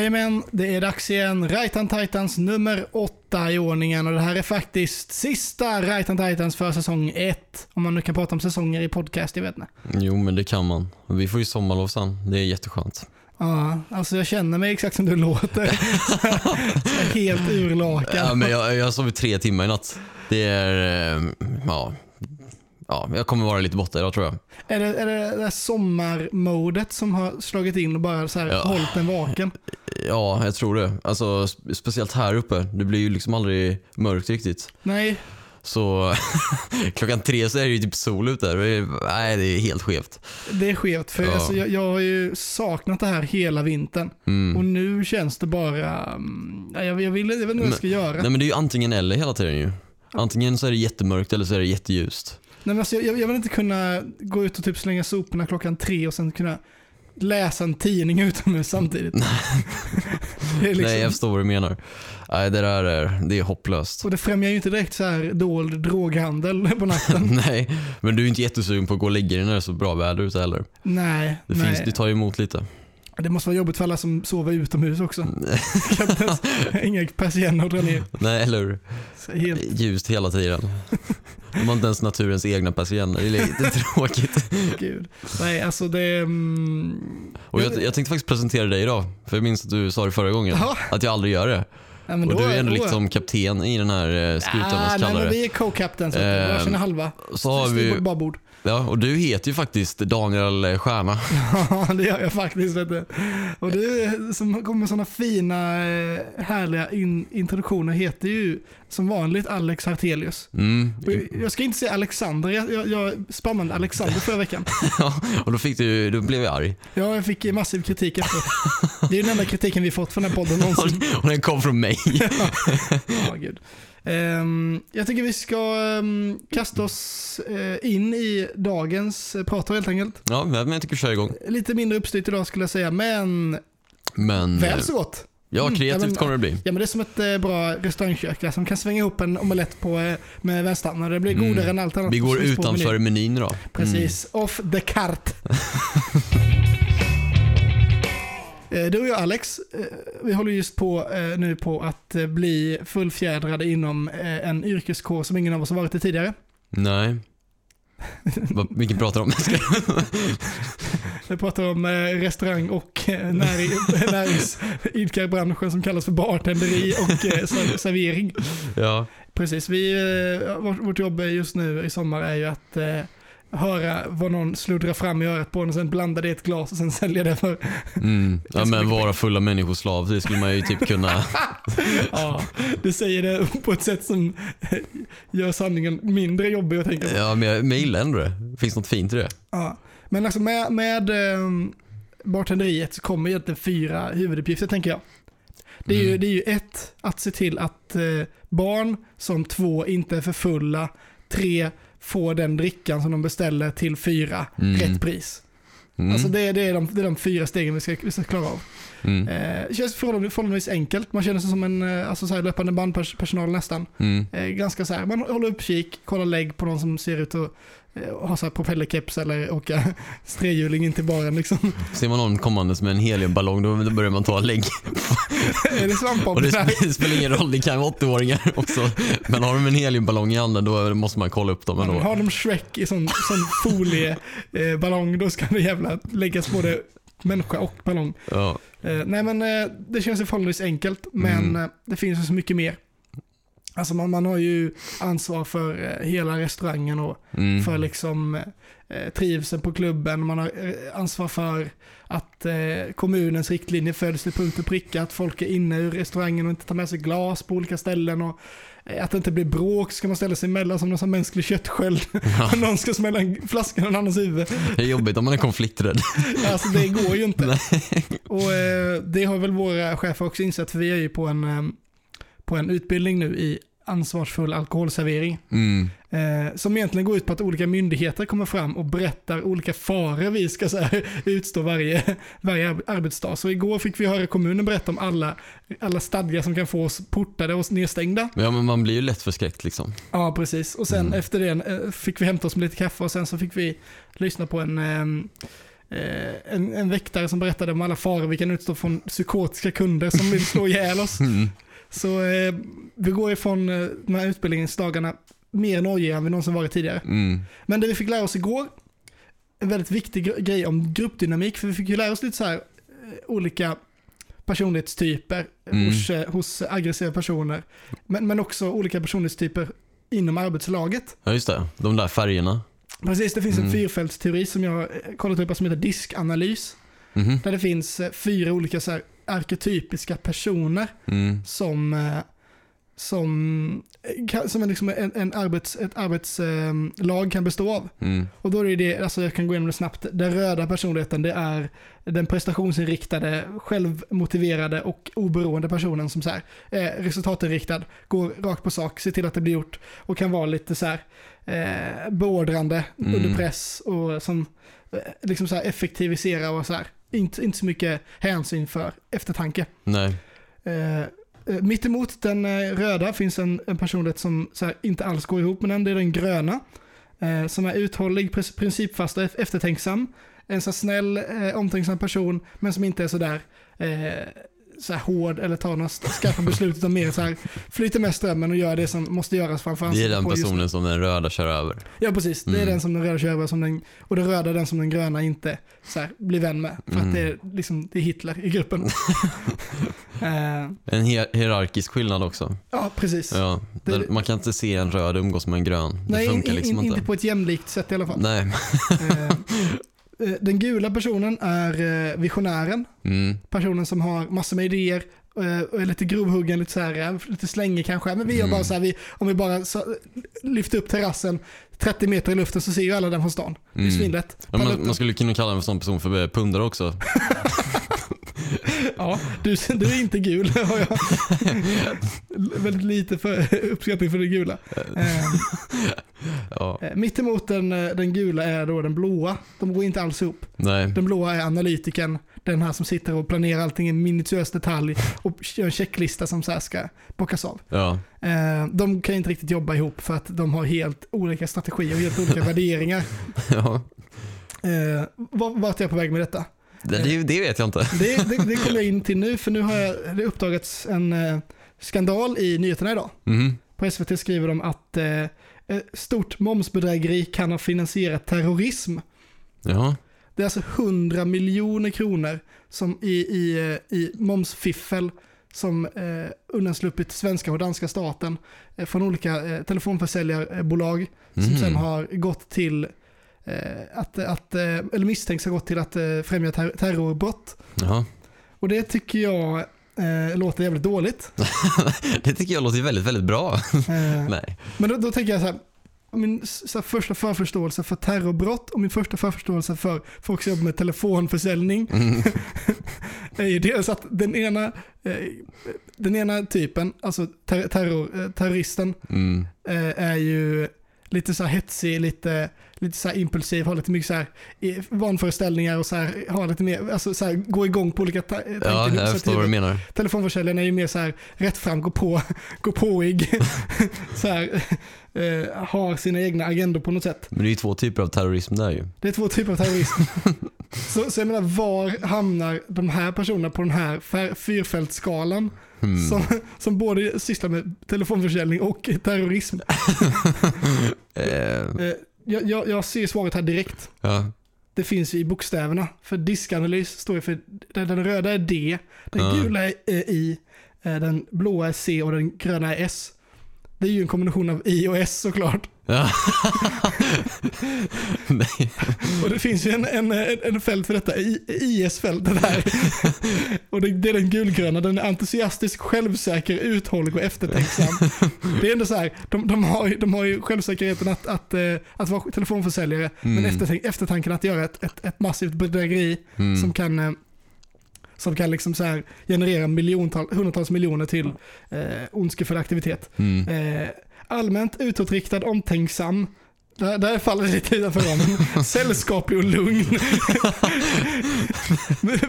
Jajamän, det är dags igen. Rajtan Titans nummer åtta i ordningen och det här är faktiskt sista Rajtan Titans för säsong ett. Om man nu kan prata om säsonger i podcast, jag vet inte. Jo, men det kan man. Vi får ju sommarlov sen. Det är jätteskönt. Ja, alltså jag känner mig exakt som du låter. helt urlakad. Ja, men jag, jag har sovit tre timmar i natt. Det är, eh, ja, ja, jag kommer vara lite borta idag tror jag. Är det, är det det sommarmodet som har slagit in och bara så här Ja. hållit en vaken? Ja, jag tror det. Alltså, spe- speciellt här uppe. Det blir ju liksom aldrig mörkt riktigt. Nej, Så klockan tre så är det ju typ sol ute. Det är, nej, det är helt skevt. det är skevt. För Ja. alltså, jag, jag har ju saknat det här hela vintern. Mm. Och nu känns det bara... mm, Jag, jag, vill, jag vet inte vad jag ska göra. Nej men det är ju antingen eller hela tiden ju. Antingen så är det jättemörkt eller så är det jätteljust. Nej, men alltså, jag, jag vill inte kunna gå ut och typ slänga soporna klockan tre och sen kunna läsa en tidning utomhus samtidigt. liksom, Nej jag förstår vad du menar. Nej det där är, det är hopplöst. och det främjar ju inte direkt så här dold droghandel på natten. Nej, men du är inte jättesugen på att gå och lägga dig när det är så bra väder ute heller. nej, Det, nej. finns, det tar ju emot lite. Det måste vara jobbigt för alla som sover utomhus också. Ens- Inga persienner att dra ner. Nej, eller hur? Helt, Ljust hela tiden. De har inte ens naturens egna persienner. Det är lite tråkigt. gud. Nej, alltså det... Mm, Och jag, jag tänkte faktiskt presentera dig idag. För jag minns att du sa det förra gången. Jaha. Att jag aldrig gör det. ja, Och då- du är ändå då- liksom kapten i den här eh, skutan, Ah, vad det. vi är co-captains. vet du. Eh, Varsin halva. Så har Styrbord, vi, babord. Ja, och du heter ju faktiskt Daniel Stjärna. Ja, det gör jag faktiskt. Vet du. Och du som kommer med sådana fina, eh, härliga in, introduktioner heter ju som vanligt Alex Hartelius. Mm. Jag- ska inte säga Alexander, jag, jag, jag spammade Alexander förra veckan. Ja, och då, fick du, då blev jag arg. Ja, jag fick massiv kritik efteråt. Det är den enda kritiken vi fått från den här podden någonsin. Och den kom från mig. Ja, gud. Ehm, jag tycker vi ska ehm, kasta oss eh, in i dagens uh, prat helt enkelt. Ja, men jag tycker vi kör igång. Lite mindre uppstyrt idag skulle jag säga, men Men, väl så gott. ja Mm, kreativt ja, men- kommer det bli. Ja men det är som ett eh, bra restaurangkök där som kan svänga ihop en omelett på, eh, med och det blir Mm. godare än allt annat. Vi går utanför menyn. menyn idag. Precis, off the cart. Eh, Du och jag Alex, eh, vi håller just på eh, nu på att bli fullfjädrade inom en yrkeskår som ingen av oss har varit i tidigare. Nej. Vilken pratar om? Vi pratar om restaurang och näring, näringsidkarbranschen som kallas för bartenderi och ser- servering. ja. Precis, vi, vårt, jobb just nu i sommar är ju att höra vad någon sluddrar fram i örat på en och sen blanda det i ett glas och sen sälja det för... Mm. ja men vara fulla människoslav, det skulle man ju typ kunna... Ja, du säger det på ett sätt som gör sanningen mindre jobbig att tänka på. Ja men jag, men jag gillar ändå det. Finns något fint i det? Ja. Men alltså med, med eh, bartenderiet så kommer egentligen fyra huvuduppgifter tänker jag. Det är, ju, Mm. det är ju ett, att se till att eh, barn som två inte är för fulla, tre får den drickan som de beställer till fyra, Mm. rätt pris. Mm. Alltså det, det, är de, det är de fyra stegen vi ska, vi ska klara av. Mm. Eh, känns förhållandevis, förhållandevis enkelt. Man känner sig som en eh, alltså så här, löpande bandpersonal nästan. Mm. Eh, ganska så här, man håller uppkik, kollar lägg på någon som ser ut att ha så här propellerkeps eller åka strehjuling in till baren liksom. Ser man någon kommandes med en heliumballong då, börjar man ta lägg. är det svampbob det, det spelar ingen roll, det kan vara 80-åringar också. Men har de en heliumballong i handen då måste man kolla upp dem Ja, ändå. Har de Shrek i sån, sån folieballong eh, då ska det jävla läggas både människa och ballong. Ja. Eh, nej men eh, det känns förhållandevis enkelt, men Mm. eh, det finns så mycket mer. Alltså man, man har ju ansvar för eh, hela restaurangen och Mm. för liksom eh, trivseln på klubben. Man har eh, ansvar för att eh, kommunens riktlinjer följs till punkt och pricka. Att folk är inne ur restaurangen och inte tar med sig glas på olika ställen. Och, eh, att det inte blir bråk ska man ställa sig emellan som någon sån mänsklig köttsköld. Ja. någon ska smälla en flaska i någon annans huvud. Det är jobbigt om man är konflikträdd. Alltså det går ju inte. Nej. Och eh, det har väl våra chefer också insett för vi är ju på en, eh, på en utbildning nu i ansvarsfull alkoholservering. Mm. Eh, som egentligen går ut på att olika myndigheter kommer fram och berättar olika faror vi ska så här, utstå varje, varje ar- arbetsdag. Så igår fick vi höra kommunen berätta om alla, alla stadgar som kan få oss portade och nedstängda. Ja men man blir ju lätt förskräckt liksom. Ja, precis. Och sen Mm. efter det eh, fick vi hämta oss med lite kaffe och sen så fick vi lyssna på en, eh, eh, en, en väktare som berättade om alla faror vi kan utstå från psykotiska kunder som vill slå ihjäl oss. Mm. Så eh, vi går ifrån eh, de här utbildningsdagarna mer nojigare än vi någonsin varit tidigare. Mm. Men det vi fick lära oss igår, en väldigt viktig gre- grej om gruppdynamik, för vi fick ju lära oss lite så här eh, olika personlighetstyper Mm. hos, eh, hos aggressiva personer, men, men också olika personlighetstyper inom arbetslaget. Ja, just det. De där färgerna. Precis, det finns en Mm. fyrfältsteori som jag eh, kollat upp som heter diskanalys, Mhm. där det finns eh, fyra olika så här arketypiska personer Mm. som, eh, som, eh, som liksom en, en arbets, ett arbetslag kan bestå av. Mm. Och då är det, alltså jag kan gå igenom det snabbt, den röda personligheten det är den prestationsinriktade, självmotiverade och oberoende personen som så här, är resultatinriktad, går rakt på sak, ser till att det blir gjort och kan vara lite så här eh, beordrande Mm. under press och som eh, liksom så här effektivisera och så här, inte, inte så mycket hänsyn för eftertanke. Nej. Eh, eh, Mittemot den eh, röda finns en, en personlighet som här, inte alls går ihop med den. Det är den gröna. Eh, som är uthållig, principfast och eftertänksam. En så snäll, eh, omtänksam person, men som inte är sådär eh, så här hård eller tar några skarpa beslut, utan mer så här flyter med strömmen och gör det som måste göras framför Det är ansiktet den personen som den röda kör över. Ja, precis. Det är Mm. den som den röda kör över, som den, och den röda den som den gröna inte så här, blir vän med. För Mm. att det är, liksom, det är Hitler i gruppen. eh, En hier- hierarkisk skillnad också. ja, precis. Ja, Det- man kan inte se en röd umgås med en grön. Det Nej, funkar in, liksom in, inte. inte på ett jämlikt sätt i alla fall. Nej. Eh, Den gula personen är eh, visionären. Mm. Personen som har massor med idéer eh, och är lite grovhuggen, lite, så här, eh, lite slängig kanske. Men vi gör Mm. bara så här, vi, om vi bara så, lyfter upp terrassen 30 meter i luften så ser ju alla den från stan. Det är Mm. svinlätt. Ja, man, man skulle kunna kalla en sån person för pundare också. Ja, du, du är inte gul har jag. Väldigt lite för, uppskattning för det gula. Ja. eh, Mittemot den, eh, den gula är då den blåa. De går inte alls ihop. Nej. Den blåa är analytiken, den här som sitter och planerar allting i minutiös detalj och gör en checklista som så ska bockas av. Ja. Eh, de kan inte riktigt jobba ihop för att de har helt olika strategier och helt olika värderingar. ja. Var- vart är jag på väg med detta? Det, det, det vet jag inte. Det, det, det kommer jag in till nu, för nu har jag, det uppdagats en eh, skandal i nyheterna idag. Mhm. På SVT skriver de att eh, ett stort momsbedrägeri kan ha finansierat terrorism. Ja. Det är alltså 100 miljoner kronor som i, i, eh, i momsfiffel som eh, undansluppit svenska och danska staten eh, från olika eh, telefonförsäljarbolag som Mhm. sen har gått till eh, att, att eh, eller misstänks ha gått till att eh, främja ter- terrorbrott. Ja. Och det tycker jag eh, låter jävligt dåligt. Det tycker jag låter väldigt, väldigt bra. Eh, Nej. Men då, då tänker jag så här, min så här, första förförståelse för terrorbrott och min första förförståelse för folk som jobbar med telefonförsäljning Mm. är ju dels att den ena, eh, den ena typen, alltså ter terror, eh, terroristen, Mm. eh, är ju lite så här hetsig, lite, lite så impulsiv, har lite mycket så här vanföreställningar och så här, har lite mer, alltså så här, går igång på olika ta- tankar. Ja, jag förstår vad du menar. Telefonförsäljaren är ju mer så här rättfram, gå på, gå påig, så här, eh, har sina egna agendor på något sätt. Men det är ju två typer av terrorism där ju. Det är två typer av terrorism. så, så jag menar, var hamnar de här personerna på den här fär- fyrfältsskalan Mm. som, som både sysslar med telefonförsäljning och terrorism? Eh, Eh, jag, jag, jag ser svaret här direkt. ja. Det finns ju i bokstäverna. För diskanalys står ju för, den, röda är D, den Ja. gula är I, eh, den blåa är C och den gröna är S. Det är ju en kombination av I och S såklart. Nej. Och det finns ju en, en, en, fält för detta, I- IS-fältet här. och det, det är den gulgröna, den är entusiastisk, självsäker, uthållig och eftertänksam. Det är ändå så här, de, de, har, ju- de har ju självsäkerheten att, att, eh, att vara telefonförsäljare, men Mm. eftertänk, eftertanken att göra ett, ett, ett massivt bedrägeri Mm. som kan, eh, som kan liksom så här generera miljontal, hundratals miljoner till eh, ondskefull aktivitet. Mm. Eh, allmänt utåtriktad, omtänksam. Där, där faller det lite utanför ramen. Sällskaplig och lugn.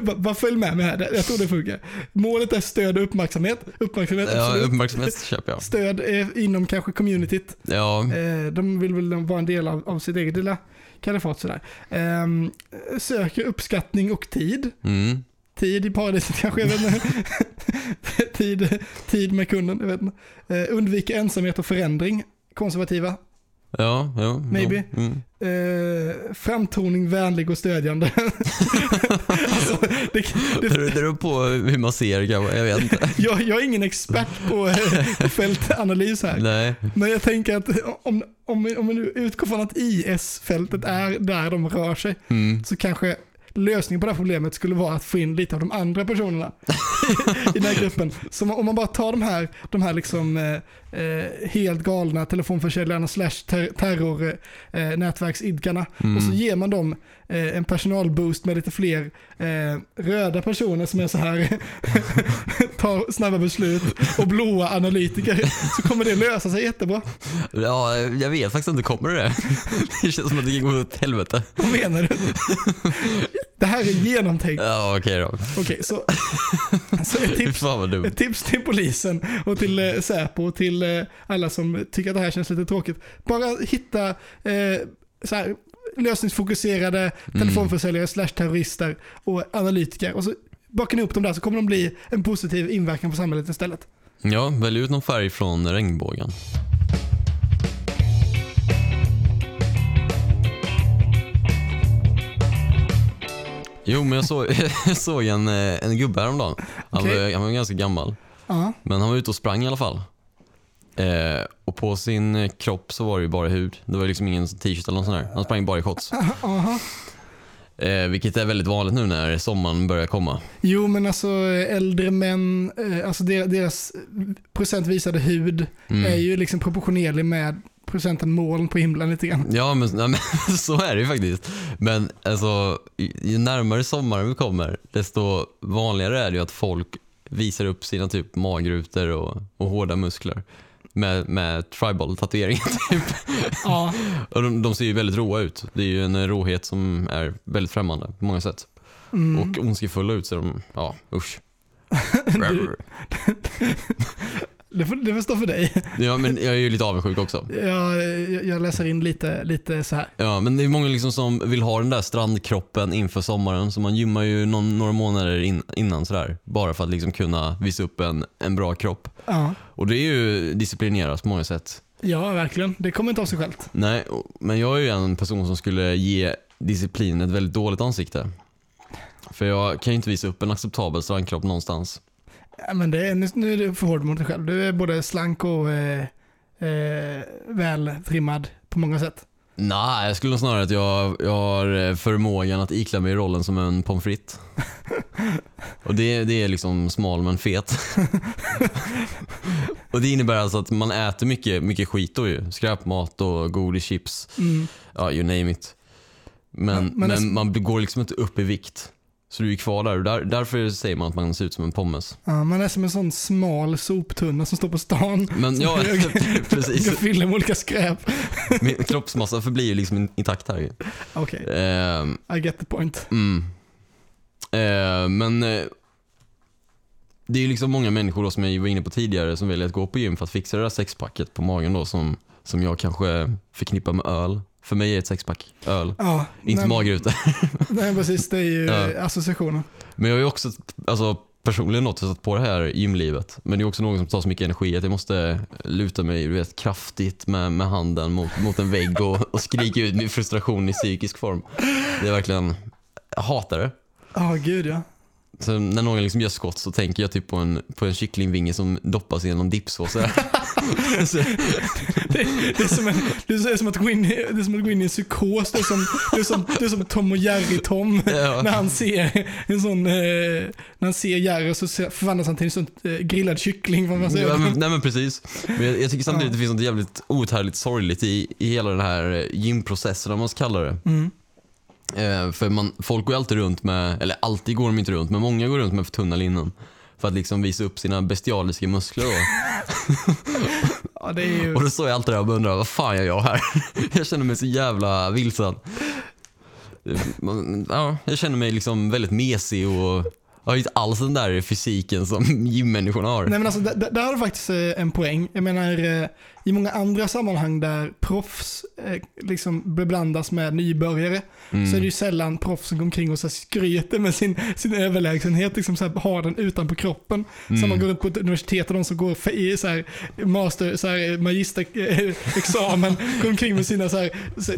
Bara- följ med mig här, jag tror det funkar. Målet är stöd och uppmärksamhet. Uppmärksamhet, Ja, absolut. uppmärksamhet köper jag. Stöd är inom kanske communityt. Ja, Eh, de vill väl vara en del av, av sitt eget lilla kalifat sådär. Ehm, söker uppskattning och tid. Mm. Tid i paradiset kanske, jag vet inte. tid, tid med kunden, jag vet inte. Eh, undviker ensamhet och förändring. Konservativa. Ja, ja. Maybe. Ja. Mm. Eh, framtoning vänlig och stödjande. alltså, det, det, Det beror- på hur man ser kanske, jag vet inte. jag, jag är ingen expert på eh, fältanalys här. Nej. Men jag tänker att om, om, om vi nu utgår från att IS-fältet är där de rör sig, Mm. så kanske lösningen på det här problemet skulle vara att få in lite av de andra personerna i den här gruppen. Så om man bara tar de här, de här liksom, eh, helt galna telefonförsäljarna slash ter terror eh, Mm. och så ger man dem eh, en personalboost med lite fler eh, röda personer som är så här tar snabba beslut och blåa analytiker så kommer det lösa sig jättebra. Ja, jag vet faktiskt inte, kommer det? Det känns som att det kan gå åt helvete. Vad menar du? Det här är genomtänkt. Ja, okej då. Okej, så, så ett tips. Ett tips till polisen och till eh, Säpo och till eh, alla som tycker att det här känns lite tråkigt. Bara hitta eh, så här, lösningsfokuserade telefonförsäljare slash terrorister och analytiker och så bakar ni upp dem där så kommer de bli en positiv inverkan på samhället istället. Ja, välj ut någon färg från regnbågen. Jo, men jag såg, jag såg en, eh, en gubbe häromdagen. Han, Okej. var, han var ganska gammal, Ja, men han var ute och sprang i alla fall. Eh, och på sin kropp så var det ju bara hud. Det var liksom ingen t-shirt eller något sånt där. Han sprang bara i shorts. aha. Eh, vilket är väldigt vanligt nu när sommaren börjar komma. Jo, men alltså äldre män, eh, alltså deras, deras procentvisade hud Mm. är ju liksom proportionerlig med procenten moln på himlen lite grann. Ja, men, nej, men så är det ju faktiskt. Men alltså, ju närmare sommaren vi kommer, desto vanligare är det ju att folk visar upp sina typ magrutor och, och hårda muskler med, med tribal tatueringar typ. Ja, Och de, de ser ju väldigt råa ut. Det är ju en råhet som är väldigt främmande på många sätt. mm. Och ondskefulla ut så de, ja usch. Du- det, får, det får stå för dig. Ja, men jag är ju lite avundsjuk också. Jag, jag- läser in lite, lite så här. Ja, men det är många liksom som vill ha den där strandkroppen inför sommaren, så man gymmar ju någon, några månader in, innan sådär. Bara för att liksom kunna visa upp en, en bra kropp. Ja. Och det är ju disciplinerat på många sätt. ja, verkligen. Det kommer inte av sig självt. Nej, men jag är ju en person som skulle ge disciplin ett väldigt dåligt ansikte. För jag kan ju inte visa upp en acceptabel strandkropp någonstans. Ja, men det är, nu, nu är du för hård mot dig själv. Du är både slank och eh, eh, vältrimmad på många sätt. Nej, jag skulle snarare att jag, jag har eh, förmågan att iklä mig i rollen som en pommes frites. Och det, det är liksom smal men fet. och det innebär alltså att man äter mycket, mycket skit då ju. Skräpmat och godis, chips, Mm. ja you name it. Men, men men, det- man går liksom inte upp i vikt. Så du är kvar där. där. Därför säger man att man ser ut som en pommes. Ja, man är som en sån smal soptunna som står på stan. Men ja, hög- precis. Jag fyller med olika skräp. Min kroppsmassa förblir ju liksom intakt här. Okej, Ehm, I get the point. Mm. Eh, men eh, det är ju liksom många människor då som jag var inne på tidigare som väljer att gå på gym för att fixa det där sexpacket på magen då som, som jag kanske förknippar med öl. För mig är ett sexpack öl, Ja, inte magrutor. nej, precis. Det är ju Ja. associationen. Men jag har ju också alltså, personligen något satt på det här gymlivet. Men det är också något som tar så mycket energi att jag måste luta mig du vet, kraftigt med, med handen mot, mot en vägg och, och skrika ut min frustration i psykisk form. Det är verkligen, jag hatar det. Ja, gud ja. Så när någon liksom gör skott så tänker jag typ på en, på en kycklingvinge som doppas i någon dipsås. så- Det, det, är som en, det är som att gå in, i- det är som att gå in i en psykos. Det är som, det är som, det är som Tom och Jerry-Tom. ja. När han ser en sån, eh, när han ser Jerry så förvandlas han till en sån eh, grillad kyckling. Vad man säger. Ja, men, nej men precis. Men jag, jag tycker samtidigt att det finns något jävligt outhärdligt sorgligt i, i hela den här eh, gymprocessen om man ska kalla det. Mm. Eh, för man, folk går ju alltid runt med, eller alltid går de inte runt, men många går runt med för tunna linnen. För att liksom visa upp sina bestialiska muskler då. Ja, ju... Och då står jag alltid där och undrar, vad fan gör jag här? Jag känner mig så jävla vilsen. Ja, jag känner mig liksom väldigt mesig och, har ju inte alls den där fysiken som gymmänniskorna har. Nej men alltså, där, har du faktiskt eh, en poäng. Jag menar, eh, i många andra sammanhang där proffs eh, liksom beblandas med nybörjare Mm. så är det ju sällan proffs som går omkring och så skryter med sin, sin överlägsenhet, liksom så här, har den utanpå kroppen. Mm. Som man går runt på ett universitet och de som går i så här, master, så här, magisterexamen går omkring med sina, så här,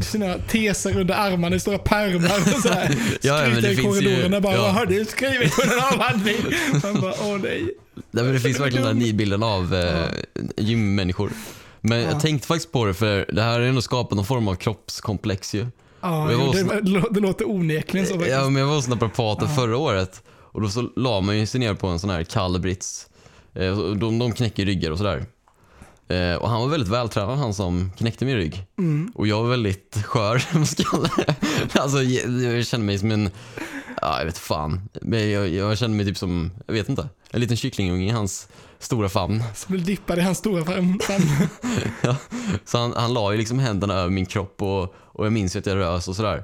sina teser under armarna i stora pärmar och så här, Ja, ja, skryter det i finns ju- korridorerna bara ja. “Vad har du skrivit på avhandling?” Man bara “Åh nej”. Nej, men det finns verkligen den här nidbilden av eh, gymmänniskor. Men Ja. jag tänkte faktiskt på det för det här har ändå skapat någon form av kroppskomplex ju. Ja, Jag var jo, hos- det, det lå- det låter onekligen så faktiskt. Ja, men jag var hos naprapaten förra året och då så la man ju sig ner på en sån här kall brits. Eh, och de, de knäcker ryggar och sådär. Eh, och han var väldigt vältränad han som knäckte min rygg. Mm. Och jag var väldigt skör, vad ska jag kalla det? Alltså jag, jag kände mig som en, ja jag vet fan. Men jag, jag kände mig typ som, jag vet inte, en liten kycklingunge i hans stora famn. Som vill dippa i hans stora famn. famn. Så han, han la ju liksom händerna över min kropp och, och jag minns ju att jag rös och sådär.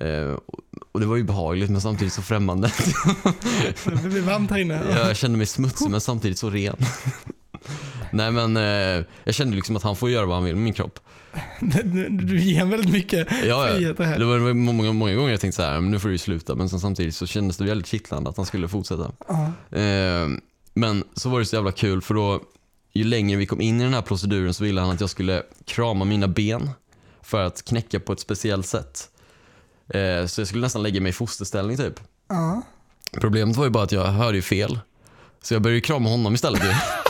Eh, och, och det var ju behagligt men samtidigt så främmande. Det blir varmt här inne. Jag kände mig smutsig men samtidigt så ren. Nej men eh, jag kände liksom att han får göra vad han vill med min kropp. Du, du ger en väldigt mycket Ja, frihet det här. Det var, många, många gånger jag tänkte så här, men nu får du sluta. Men sen samtidigt så kändes det väldigt kittlande att han skulle fortsätta. Ja. Eh, men så var det så jävla kul för då, ju längre vi kom in i den här proceduren så ville han att jag skulle krama mina ben för att knäcka på ett speciellt sätt. Eh, så jag skulle nästan lägga mig i fosterställning typ. Ja. Problemet var ju bara att jag hörde ju fel. Så jag började krama honom istället.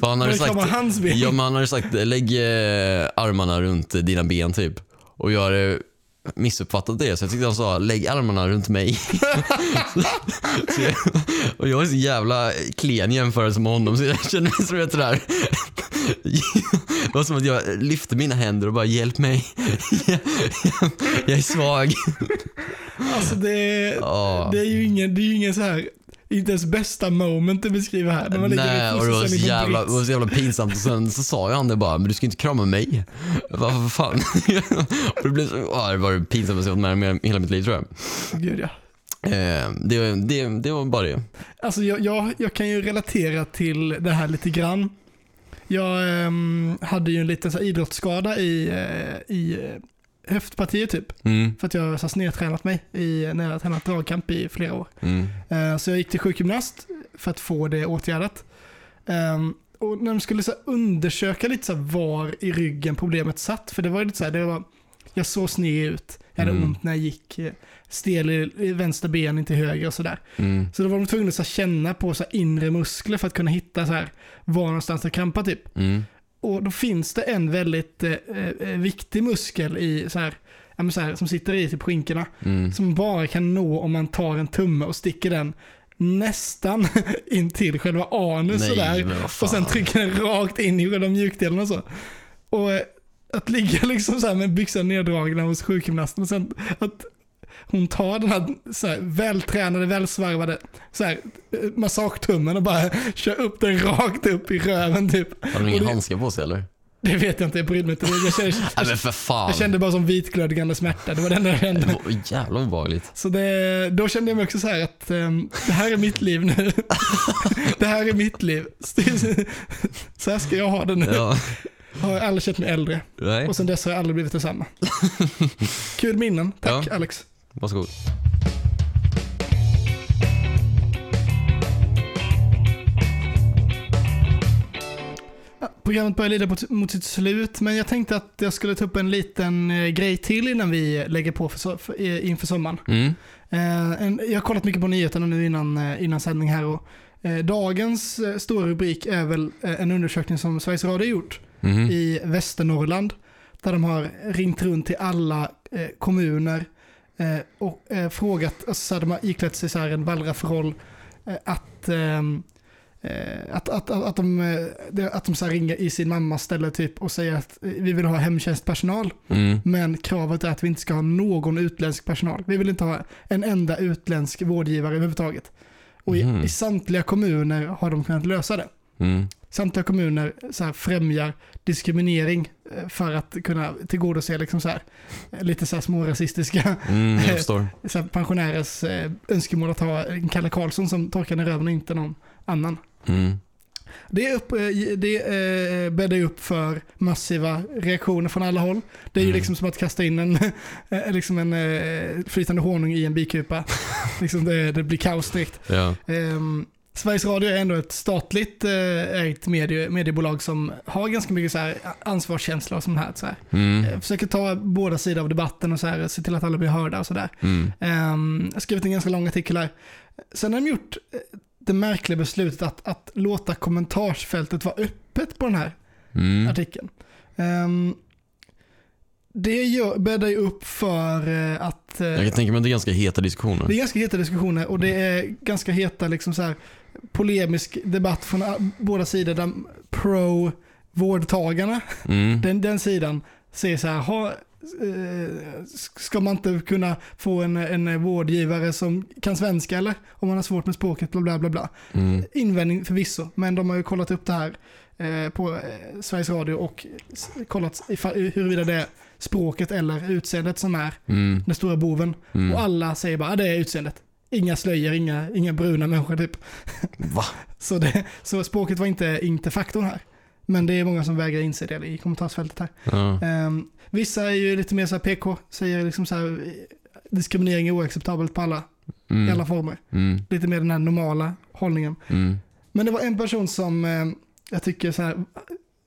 För han hade sagt, hans ben. ja, men han hade sagt lägg eh, armarna runt eh, dina ben typ. Och jag hade missuppfattat det så jag tyckte han sa lägg armarna runt mig. så jag, och jag är så jävla klen i jämförelse med honom så jag kände mig som du där. Det var som att jag lyfte mina händer och bara hjälp mig. Jag är svag. Alltså det, Ja. det är ju ingen, det är ju ingen så här, inte ens bästa moment du beskriver här. När man Nej, och det var, så jävla, det var så jävla pinsamt och sen så sa ju han det bara, men du ska inte krama mig. Vad fan? och det, blev så, ja, det var det pinsammaste jag varit med om i hela mitt liv tror jag. Gud ja. Eh, det, det, det var bara det. Alltså jag, jag, jag kan ju relatera till det här lite grann. Jag ehm, hade ju en liten så här, idrottsskada i, eh, i höftpartiet typ. Mm, För att jag har snedtränat mig i, när jag har tränat dragkamp i flera år. mm, Eh, Så jag gick till sjukgymnast för att få det åtgärdat. Ehm, Och när de skulle så undersöka lite så var i ryggen problemet satt, för det var lite så här, det var, jag såg sned ut, jag hade Mm. ont när jag gick, eh, stel i, vänster ben, inte höger och sådär. mm, Så då var de tvungna att känna på så inre muskler för att kunna hitta så här var någonstans det krampar typ. mm, Och då finns det en väldigt eh, eh, viktig muskel i så här, ja, så här, som sitter i typ skinkorna. mm. Som bara kan nå om man tar en tumme och sticker den nästan in till själva anus sådär. vad fan. Och sen trycker den rakt in i själva mjukdelen och så. Och eh, att ligga liksom så här med byxan neddragna hos sjukgymnasten och sen att hon tar den här, så här vältränade, välsvarvade så här, eh, massagetummen och bara kör upp den rakt upp i röven typ. Och inga det- handskar på sig eller? Det vet jag inte, jag brydde mig inte. Jag kände, Nej för fan. jag kände bara som vitglödgande smärta, det var det enda jag kände. Det var jävla obehagligt. Så det, då kände jag mig också så här att ehm, det här är mitt liv nu. det här är mitt liv. Så här ska jag ha det nu. Ja. Har jag aldrig känt mig äldre. Nej, Och sen dess har jag aldrig blivit detsamma. Kul minnen. Tack Ja. Alex. Varsågod. Programmet börjar lida mot, sitt slut, men jag tänkte att jag skulle ta upp en liten eh, grej till innan vi lägger på för, för, eh, inför sommaren. Mm, Eh, jag har kollat mycket på nyheterna nu innan, innan sändning här och dagens stora rubrik är väl en undersökning som Sveriges Radio gjort mhm, i Västernorrland. Där de har ringt runt till alla kommuner eh, och eh, frågat, alltså, så här, de har iklätt sig så här en wallraffroll eh, att, ehm, eh, att, att, att, att de, eh, att de så här ringer i sin mammas ställe typ och säger att eh, vi vill ha hemtjänstpersonal. mm, Men kravet är att vi inte ska ha någon utländsk personal. Vi vill inte ha en enda utländsk vårdgivare överhuvudtaget. Och i, Mhm. i samtliga kommuner har de kunnat lösa det. Mm. Samtliga kommuner så här, främjar diskriminering eh, för att kunna tillgodose liksom så här, eh, lite så här smårasistiska Mm, förstår. så här, pensionärers eh, önskemål att ha en Kalle Karlsson som torkar i röven och inte någon annan. Mm. Det, upp, eh, det eh, bäddar ju upp för massiva reaktioner från alla håll. Det är ju Mm. liksom som att kasta in en, eh, liksom en eh, flytande honung i en bikupa. liksom det, det blir kaos direkt. Ja. Ehm, Sveriges Radio är ändå ett statligt eh, ägt medie, mediebolag som har ganska mycket så här ansvarskänsla och sånt här. Så här. Mm. Eh, Försöker ta båda sidor av debatten och så här, se till att alla blir hörda och sådär. Mm. Um, jag har skrivit en ganska lång artikel här. Sen har de gjort eh, det märkliga beslutet att, att låta kommentarsfältet vara öppet på den här Mm. artikeln. Ehm, det gör, bäddar ju upp för att Jag kan tänka mig att det är ganska heta diskussioner. det är ganska heta diskussioner och det är ganska heta liksom så här, polemisk debatt från båda sidor. Där pro vårdtagarna, Mm. den, den sidan, säger så här, ha, eh, ska man inte kunna få en, en vårdgivare som kan svenska eller? Om man har svårt med språket, bla bla bla. bla. Mm. Invändning förvisso, men de har ju kollat upp det här eh, på eh, Sveriges Radio och kollat huruvida det är språket eller utseendet som är Mm. den stora boven. Mm. Och alla säger bara, det är utseendet. Inga slöjor, inga, inga bruna människor typ. Va? Så, det, så språket var inte, inte faktorn här. Men det är många som vägrar inse det i kommentarsfältet här. Ja. Ehm, vissa är ju lite mer så här PK, säger liksom så här, diskriminering är oacceptabelt på alla, i Mm. alla former. Mm. Lite mer den här normala hållningen. Mm. Men det var en person som eh, jag tycker så här,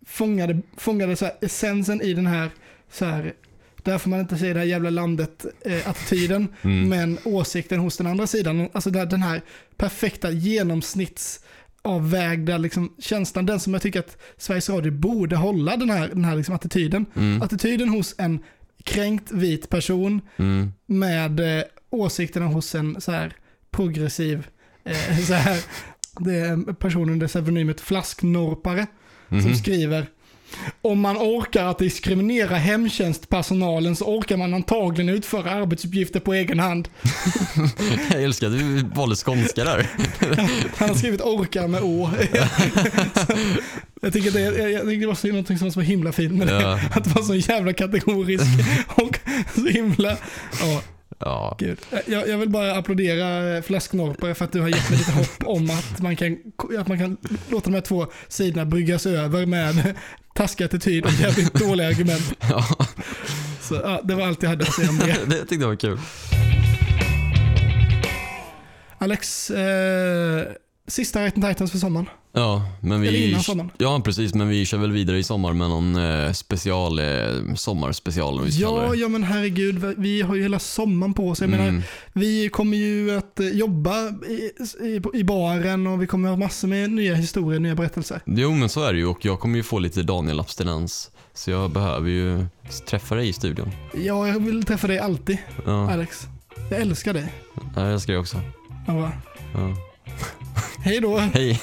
fångade, fångade så här, essensen i den här, så här där får man inte säga det här jävla landet-attityden, Mm. men åsikten hos den andra sidan. Alltså där, den här perfekta genomsnittsavvägda liksom, känslan, den som jag tycker att Sveriges Radio borde hålla den här, den här liksom, attityden. Mm. Attityden hos en kränkt vit person Mm. med eh, åsikterna hos en så här progressiv, eh, så här, det är en person under pseudonymet Flasknorpare som Mhm. skriver om man orkar att diskriminera hemtjänstpersonalen så orkar man antagligen utföra arbetsuppgifter på egen hand. Jag älskar att du valde skånska där. Han har skrivit orkar med å. jag tycker det, jag, jag tycker det var så, någonting som var så himla fint med det. Ja. Att det var så jävla kategorisk och så himla... Ja, Ja. gud. Jag, jag vill bara applådera eh, Flasknorpare för att du har gett mig lite hopp om att man kan, att man kan låta de här två sidorna bryggas över med taskig attityd och jävligt dåliga argument. ja. Så ja, det var allt jag hade att säga om det. Det tyckte jag var kul. Alex, eh, sista Right Titans för sommaren. Ja, men Eller vi... innan sommaren. Ja, precis. Men vi kör väl vidare i sommar med någon eh, special, eh, sommarspecial om vi ska kalla Ja, det. ja men herregud, vi har ju hela sommaren på oss. Jag menar, Mm. vi kommer ju att eh, jobba i, i, i baren och vi kommer ha massor med nya historier, nya berättelser. Jo, men så är det ju och jag kommer ju få lite Daniel-abstinens. Så jag behöver ju träffa dig i studion. Ja, jag vill träffa dig alltid, Ja, Alex. Jag älskar dig. ja jag älskar dig också. Ja, va. Ja. Hej då. Hej!